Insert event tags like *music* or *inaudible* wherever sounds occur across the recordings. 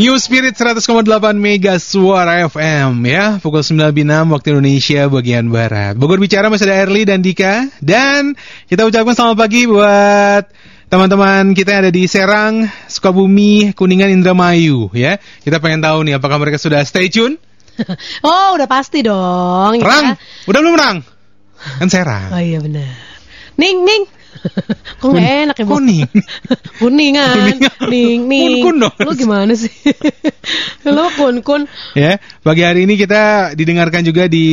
New Spirit 100,8 Mega Suara FM ya Pukul 9 Binam waktu Indonesia bagian Barat Bogor bicara masih ada Erli dan Dika Dan kita ucapkan selamat pagi buat teman-teman kita yang ada di Serang, Sukabumi, Kuningan, Indramayu ya Kita pengen tahu nih apakah mereka sudah stay tune *laughs* Oh, udah pasti dong. ya. Rang, udah belum Rang? Kan Serang Oh iya benar. Ning, ning. *laughs* Kok nggak enak ya, Bu? Kuning *laughs* Kuningan. Kuningan. Ning, ning. Kun-kun dong. Lu gimana sih? *laughs* Lu kun-kun. Ya, pagi hari ini kita didengarkan juga di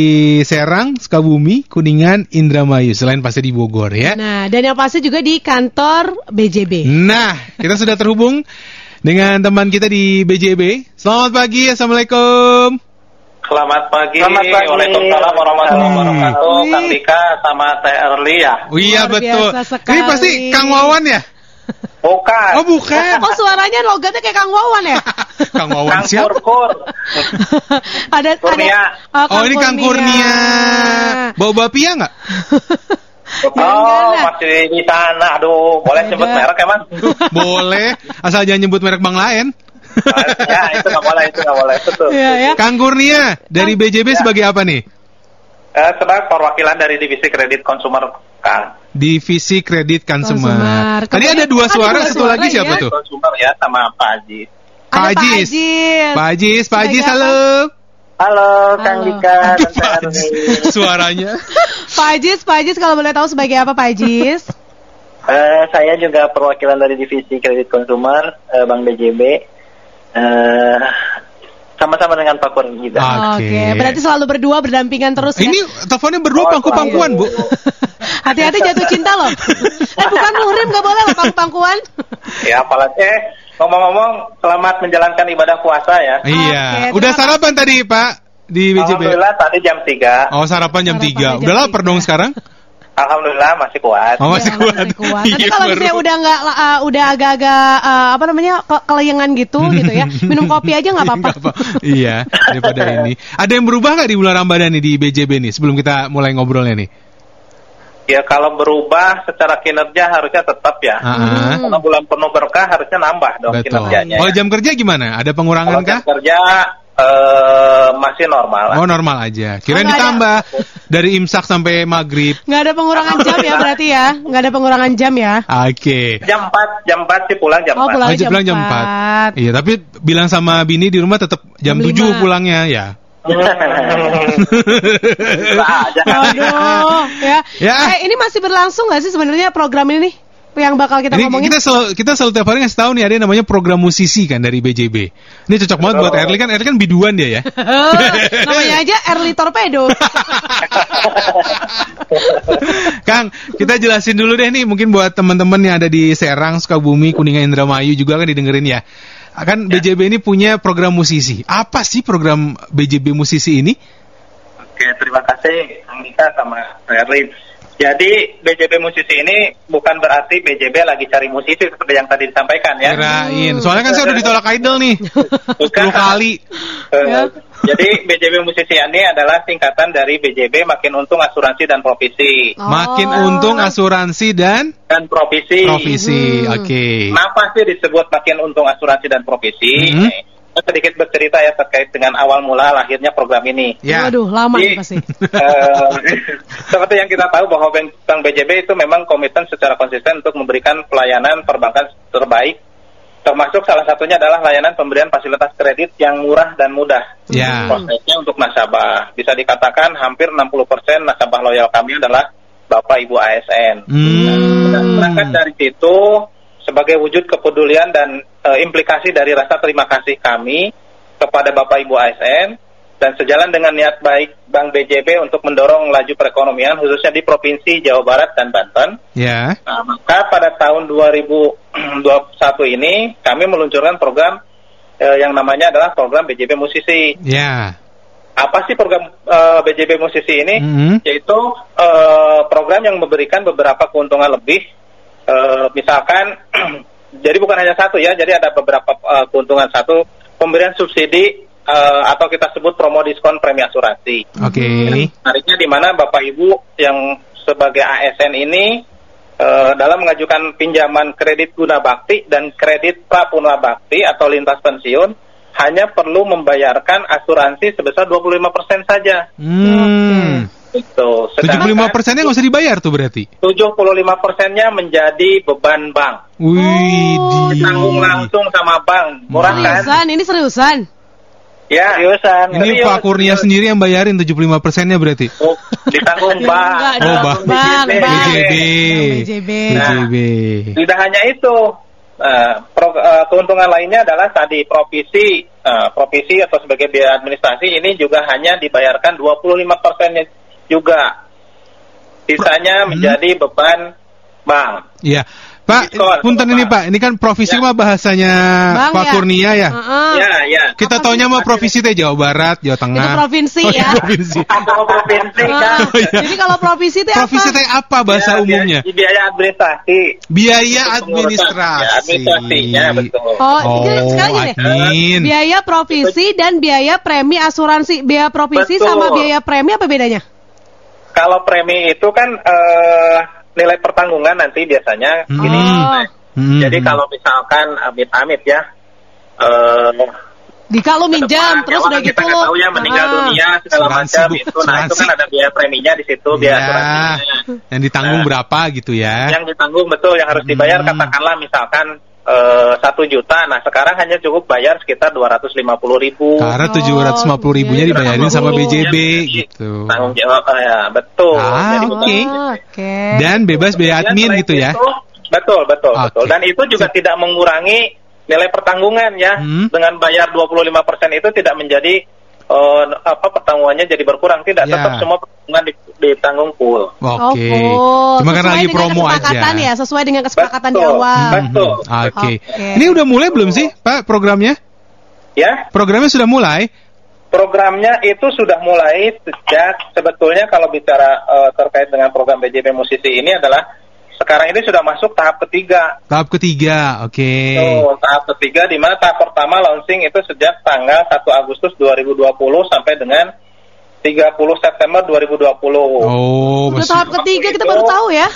Serang, Sukabumi, Kuningan, Indramayu, selain pasti di Bogor ya. Nah, dan yang pasti juga di kantor BJB. Nah, kita sudah terhubung dengan teman kita di BJB. Selamat pagi, Assalamualaikum. Selamat pagi. Selamat pagi. Waalaikumsalam warahmatullahi Hmm. wabarakatuh. Wih. Kang Dika sama Teh Erli ya. Oh iya Luar betul. sekali. Ini pasti Kang Wawan ya? Bukan. Oh bukan. Kok suaranya logatnya kayak Kang Wawan ya? *laughs* Kang Wawan Kang siapa? Kurkur. *laughs* ada Kurnia. ada Oh ini Kang Kurnia. Bau bapia nggak? *laughs* Oh, masih di sana. Aduh, boleh Ada. sebut merek emang? Boleh, asal jangan nyebut merek bank lain. Ya, itu nggak boleh, itu nggak boleh. Betul. Iya ya. Kang Kurnia dari BJB Ya. sebagai apa nih? Eh, sebagai perwakilan dari divisi kredit konsumer Kang. Divisi Kredit. Consumer. Tadi ada dua ada suara, dua satu suara, lagi siapa ya. tuh? Konsumer ya sama Pak Haji. Pak Ada Pak Ajis. Ajis. Pak Ajis, Pak Ajis, Sebagai halo. Halo, Kang. Dika Aduh, Pak. Ajis. *laughs* Suaranya. Pak Ajis, Pak Ajis kalau boleh tahu sebagai apa Pak Ajis? Eh, saya juga perwakilan dari divisi kredit konsumer eh, Bank BJB. Eh, sama-sama dengan Pak Kur juga. Ah. Oke. Oke, berarti selalu berdua berdampingan terus ya. Ini teleponnya berdua Oh, pangku-pangkuan, Bu. *laughs* Hati-hati jatuh cinta loh. *laughs* eh bukan muhrim gak boleh loh pangku-pangkuan. Ya, apalagi eh ngomong-ngomong selamat menjalankan ibadah puasa ya. Iya. Oke, Udah terima sarapan tadi, Pak? Di BJB. Alhamdulillah tadi jam 3. Oh, sarapan jam Sarapannya 3. jam Udah lapar 3. dong sekarang? *laughs* Alhamdulillah masih kuat. Oh, masih Iya, kuat. masih kuat. *laughs* Tapi Iya, kalau baru. misalnya udah nggak uh, udah agak-agak uh, apa namanya ke kelayangan gitu *laughs* gitu ya, minum kopi aja nggak apa-apa. Iya, daripada *laughs* ini. Ada yang berubah nggak di bulan Ramadan nih di BJB nih sebelum kita mulai ngobrolnya nih? Ya kalau berubah secara kinerja harusnya tetap ya. Ah, ah. Hmm. Karena bulan penuh berkah harusnya nambah dong Betul. kinerjanya. Kalau ya. jam kerja gimana? Ada pengurangan Kalau jam kah? kerja eh, masih normal. Oh, normal aja. Kirain Oh, nggak ada. ditambah dari imsak sampai maghrib. Nggak ada pengurangan jam ya berarti ya, nggak ada pengurangan jam ya. Oke. Jam 4, jam 4 sih pulang jam Oh, 4. pulang. Oh, jam pulang jam 4. 4. Iya, tapi bilang sama bini di rumah tetap jam, Jam 7 lima. pulangnya ya. Aduh, ya. *laughs* Ya. Eh, ini masih berlangsung nggak sih sebenarnya program ini nih? Yang bakal kita Ini ngomongin? kita selalu kita selalu tiap hari ngasih tahu nih ada yang namanya program musisi kan dari BJB. Ini cocok banget buat Oh. Erli kan Erli kan biduan dia ya. *laughs* Namanya aja Early Torpedo. *laughs* Kang, kita jelasin dulu deh nih mungkin buat teman-teman yang ada di Serang, Sukabumi, Kuningan, Indramayu juga kan didengerin ya. Kan BJB ini punya program musisi. Apa sih program BJB musisi ini? Oke, terima kasih Angika sama Erlin. Jadi BJB musisi ini bukan berarti BJB lagi cari musisi seperti yang tadi disampaikan ya. Kirain. Soalnya kan saya udah ditolak idol nih. 10 kali. Eh, Ya. Jadi BJB musisi ini adalah singkatan dari BJB makin untung asuransi dan provisi. Makin Oh. untung asuransi dan Dan provisi. provisi. Hmm. Oke. Kenapa sih disebut makin untung asuransi dan provisi? Mhm. Sedikit bercerita ya terkait dengan awal mula lahirnya program ini. Ya. Waduh, lama Jadi, pasti. *laughs* eh, seperti yang kita tahu bahwa Bank, BJB itu memang komitmen secara konsisten untuk memberikan pelayanan perbankan terbaik, termasuk salah satunya adalah layanan pemberian fasilitas kredit yang murah dan mudah. Ya. Prosesnya untuk nasabah bisa dikatakan hampir 60% nasabah loyal kami adalah Bapak Ibu ASN. Hmm. Dan berangkat dari situ sebagai wujud kepedulian dan e, implikasi dari rasa terima kasih kami kepada Bapak Ibu ASN dan sejalan dengan niat baik Bank BJB untuk mendorong laju perekonomian khususnya di Provinsi Jawa Barat dan Banten. Ya. Nah, maka pada tahun 2021 ini kami meluncurkan program e, yang namanya adalah program BJB Musisi. Ya. Apa sih program eh, BJB Musisi ini? Mhm. Yaitu eh, program yang memberikan beberapa keuntungan lebih. Eh, misalkan, *clears throat* jadi bukan hanya satu ya, jadi ada beberapa eh, keuntungan satu. Pemberian subsidi eh, atau kita sebut promo diskon premi asuransi. Oke. Menariknya di mana Bapak Ibu yang sebagai ASN ini eh, dalam mengajukan pinjaman kredit guna bakti dan kredit pra bakti atau lintas pensiun hanya perlu membayarkan asuransi sebesar 25% saja. Hmm. Itu. 75 persennya nggak usah dibayar tuh berarti. 75 persennya menjadi beban bank. Wih, Oh, Ditanggung langsung sama bank. Murah kan? Seriusan, ini seriusan. Ya. Seriusan. Ini Serius, Pak Kurnia serius. sendiri yang bayarin 75 persennya berarti. Oh, ditanggung bank. Enggak Oh, dong, Bang. Bang, BJB. BJB. BJB. Nah. BJB. Tidak hanya itu, eh, pro- eh, keuntungan lainnya adalah tadi provisi, eh, provisi atau sebagai biaya administrasi ini juga hanya dibayarkan 25 persennya juga. Sisanya Hmm. menjadi beban bank. Iya. Pak, Diskon, punten ini Pak, ini kan provisi Ya. mah bahasanya Bang Pak ya? Kurnia ya. Heeh. Ya, ya. Kita Apa taunya mah provisi teh Jawa Barat, Jawa Tengah. Itu provinsi Oh, ya. provinsi. Provinsi kan. Oh, iya. Jadi kalau provinsi itu Provinsi apa? teh apa bahasa Ya, umumnya? Biaya, biaya administrasi. Biaya administrasi. Ya, administrasinya betul. Oh, jadi sekali gini. admin. Biaya provisi dan biaya premi asuransi. Biaya provisi Betul. sama biaya premi apa bedanya? Kalau premi itu kan eh, nilai pertanggungan nanti biasanya Hmm. gini. Oh. Hmm. Jadi kalau misalkan amit-amit ya, eh Jika lu minjam, terus ya, udah gitu kita tahu ya meninggal Ah. dunia segala Asuransi, macam itu. Nah itu kan ada biaya preminya di situ, biaya Ya, asuransinya. yang ditanggung Nah. berapa gitu ya? Yang ditanggung betul yang harus dibayar Hmm. katakanlah misalkan eh, satu juta. Nah sekarang hanya cukup bayar sekitar dua ratus lima puluh ribu. Karena Oh, 750 ribunya iya. dibayarin sama BJB Jadi, gitu. Tanggung jawab eh, ya betul. Ah, Jadi oke. Oh, Oke. Dan bebas biaya admin gitu ya. itu, betul, betul, Oke. betul. Dan itu juga tidak mengurangi nilai pertanggungan ya. Hmm. Dengan bayar 25% itu tidak menjadi eh, apa pertanggungannya jadi berkurang tidak. Ya. Tetap semua pertanggungan di- ditanggung full. Oh, Oke. full. Cuma karena lagi dengan promo aja. kesepakatan ya, sesuai dengan kesepakatan di Betul. awal. Hmm, Betul. Oke. Oke. Ini udah mulai belum sih, Pak, programnya? Ya, Programnya sudah mulai. programnya itu sudah mulai sejak sebetulnya kalau bicara eh, terkait dengan program BJB Musisi ini adalah sekarang ini sudah masuk tahap ketiga. Tahap ketiga. Oke. Oh, tahap ketiga di mana tahap pertama launching itu sejak tanggal 1 Agustus 2020 sampai dengan 30 September 2020. Oh, Udah masih- tahap ketiga kita itu- baru tahu ya.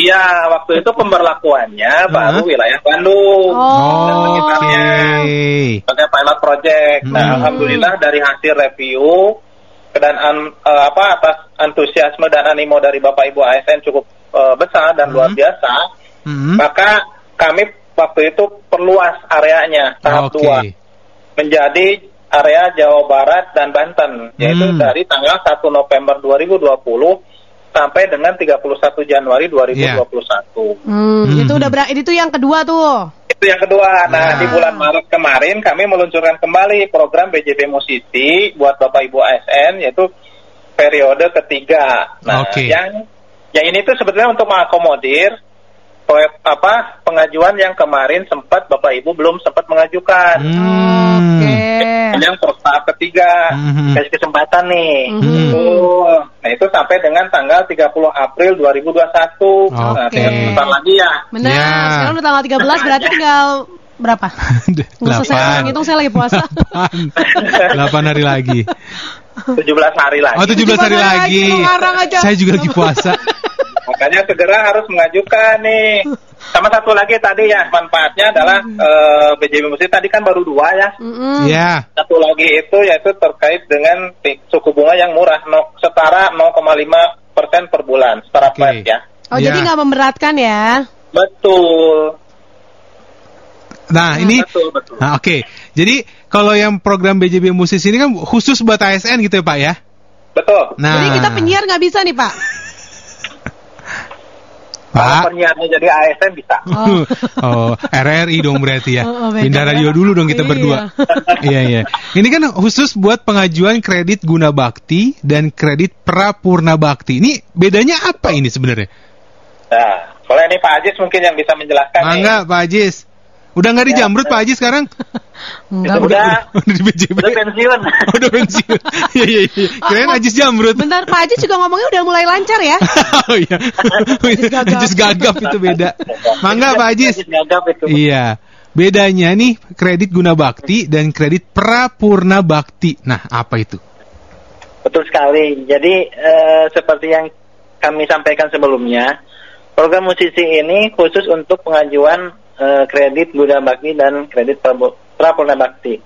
Iya, waktu itu pemberlakuannya baru Hah? wilayah Bandung. Oh. dan sekitarnya. Oke. sebagai pilot project. Nah, Hmm. alhamdulillah dari hasil review dan an- eh, apa atas antusiasme dan animo dari Bapak Ibu ASN cukup eh, besar dan Hmm. luar biasa, Hmm. maka kami waktu itu perluas areanya tahap dua menjadi area Jawa Barat dan Banten, yaitu Hmm. dari tanggal 1 November 2020 sampai dengan 31 Januari 2021. Hmm, Hmm. itu udah ber- itu yang kedua tuh. Itu yang kedua. Nah, di bulan Maret kemarin kami meluncurkan kembali program BJB Musisi buat Bapak Ibu ASN yaitu periode ketiga. Nah, Oke. yang yang ini tuh sebetulnya untuk mengakomodir apa pengajuan yang kemarin sempat Bapak Ibu belum sempat mengajukan. Hmm. Oke. Yang tahap ketiga Hmm. kasih kesempatan nih. Hmm. Oh, nah itu sampai dengan tanggal 30 April 2021. Nah, Oke. tinggal sebentar lagi ya. Benar. Ya. Sekarang udah tanggal 13 berarti *laughs* tinggal berapa? Nggak usah saya Delapan. ngitung saya lagi puasa. Delapan. Delapan hari lagi. *laughs* 17 hari lagi. Oh, 17 hari 17 hari lagi. lagi, aja. Saya juga lagi puasa. *laughs* Makanya segera harus mengajukan nih. Sama satu lagi tadi ya manfaatnya adalah eh, BJB Musik tadi kan baru dua ya. Mm-mm. Ya. Satu lagi itu yaitu terkait dengan suku bunga yang murah, no, setara 0,5 persen per bulan, setara Oke. flat ya. Oh, Ya. jadi nggak memberatkan ya? Betul. Nah, ini betul betul. Nah, oke. Jadi kalau yang program BJB Musisi ini kan khusus buat ASN gitu ya, Pak ya? Betul. Nah. Jadi kita penyiar nggak bisa nih Pak? *laughs* Pak. penyiarnya jadi ASN bisa. *laughs* Oh. *laughs* Oh, RRI dong berarti ya. *laughs* Oh, oh, Pindah ya. radio dulu dong kita Iya. berdua. iya, iya. Ini kan khusus buat pengajuan kredit guna bakti dan kredit prapurna bakti. Ini bedanya apa ini sebenarnya? Nah, boleh nih Pak Ajis mungkin yang bisa menjelaskan. Mangga, Pak Ajis. Udah nggak di Ya, Jamrut ya. Pak Ajis sekarang? *laughs* Enggak, Itu udah, Udah di BJB. udah pensiun. Oh, *laughs* udah pensiun. Iya, iya, iya. Kirain Oh, Ajis Jamrut. Bentar, Pak Ajis juga ngomongnya udah mulai lancar ya? *laughs* oh iya. Gagap. Ajis gagap itu beda. Mangga Pak Ajis. Ajis gagap itu. Iya. Bedanya nih kredit guna bakti dan kredit prapurna bakti. Nah, apa itu? Betul sekali. Jadi eh, seperti yang kami sampaikan sebelumnya, program musisi ini khusus untuk pengajuan eh, kredit guna bakti dan kredit prapurna bakti.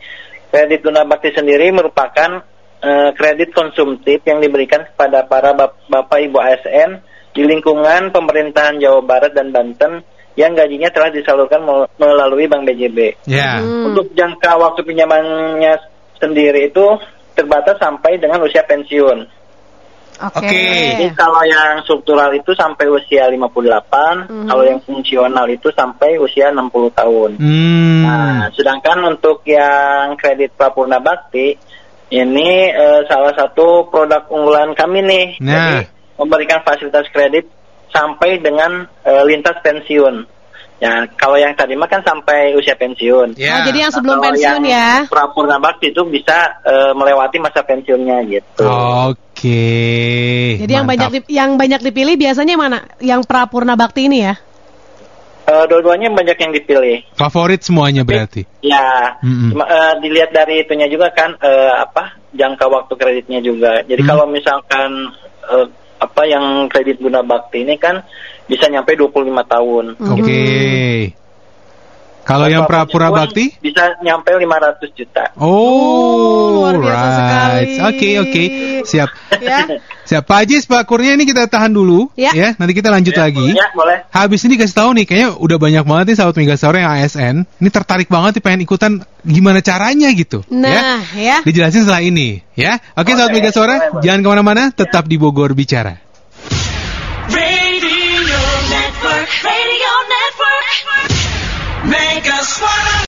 kredit guna bakti sendiri merupakan eh, kredit konsumtif yang diberikan kepada para bap- bapak ibu ASN di lingkungan pemerintahan Jawa Barat dan Banten yang gajinya telah disalurkan mel- melalui Bank BJB. Ya. Hmm. Untuk jangka waktu pinjamannya sendiri itu terbatas sampai dengan usia pensiun. Oke. Oke. Jadi kalau yang struktural itu sampai usia 58, Mhm. kalau yang fungsional itu sampai usia 60 tahun. Hmm. Nah, sedangkan untuk yang kredit Prapurna Bakti ini eh, salah satu produk unggulan kami nih. Nah. Jadi memberikan fasilitas kredit sampai dengan eh, lintas pensiun. Ya, kalau yang tadi mah kan sampai usia pensiun. Ya. Oh, jadi yang sebelum Kalau pensiun yang ya. Prapurna Bakti itu bisa eh, melewati masa pensiunnya gitu. Oke. Jadi yang banyak Mantap. dip- yang banyak dipilih biasanya mana? Yang Prapurna Bakti ini ya? Eh, dua-duanya banyak yang dipilih. favorit semuanya berarti. Ya, Mm-mm. cuma, eh, dilihat dari itunya juga kan eh, apa jangka waktu kreditnya juga. Jadi Hmm. kalau misalkan eh, apa yang kredit guna bakti ini kan bisa nyampe 25 tahun. Oke. Kalau yang pura-pura bakti bisa nyampe 500 juta. Oh, oh luar biasa right. sekali. Oke, okay, oke. Okay. Siap. ya. *laughs* Siap. Pak Ajis, Pak Kurnia ini kita tahan dulu ya. ya. Nanti kita lanjut ya, lagi. Ya, boleh. Habis ini kasih tahu nih kayaknya udah banyak banget nih sahabat Mega Sore yang ASN. Ini tertarik banget nih pengen ikutan gimana caranya gitu. Ya. Nah, ya. ya. Dijelasin setelah ini, ya. Oke, okay, okay. sahabat Mega Sore, jangan ke mana mana ya. tetap ya. di Bogor bicara. Radio Network, Radio Network. Sparta!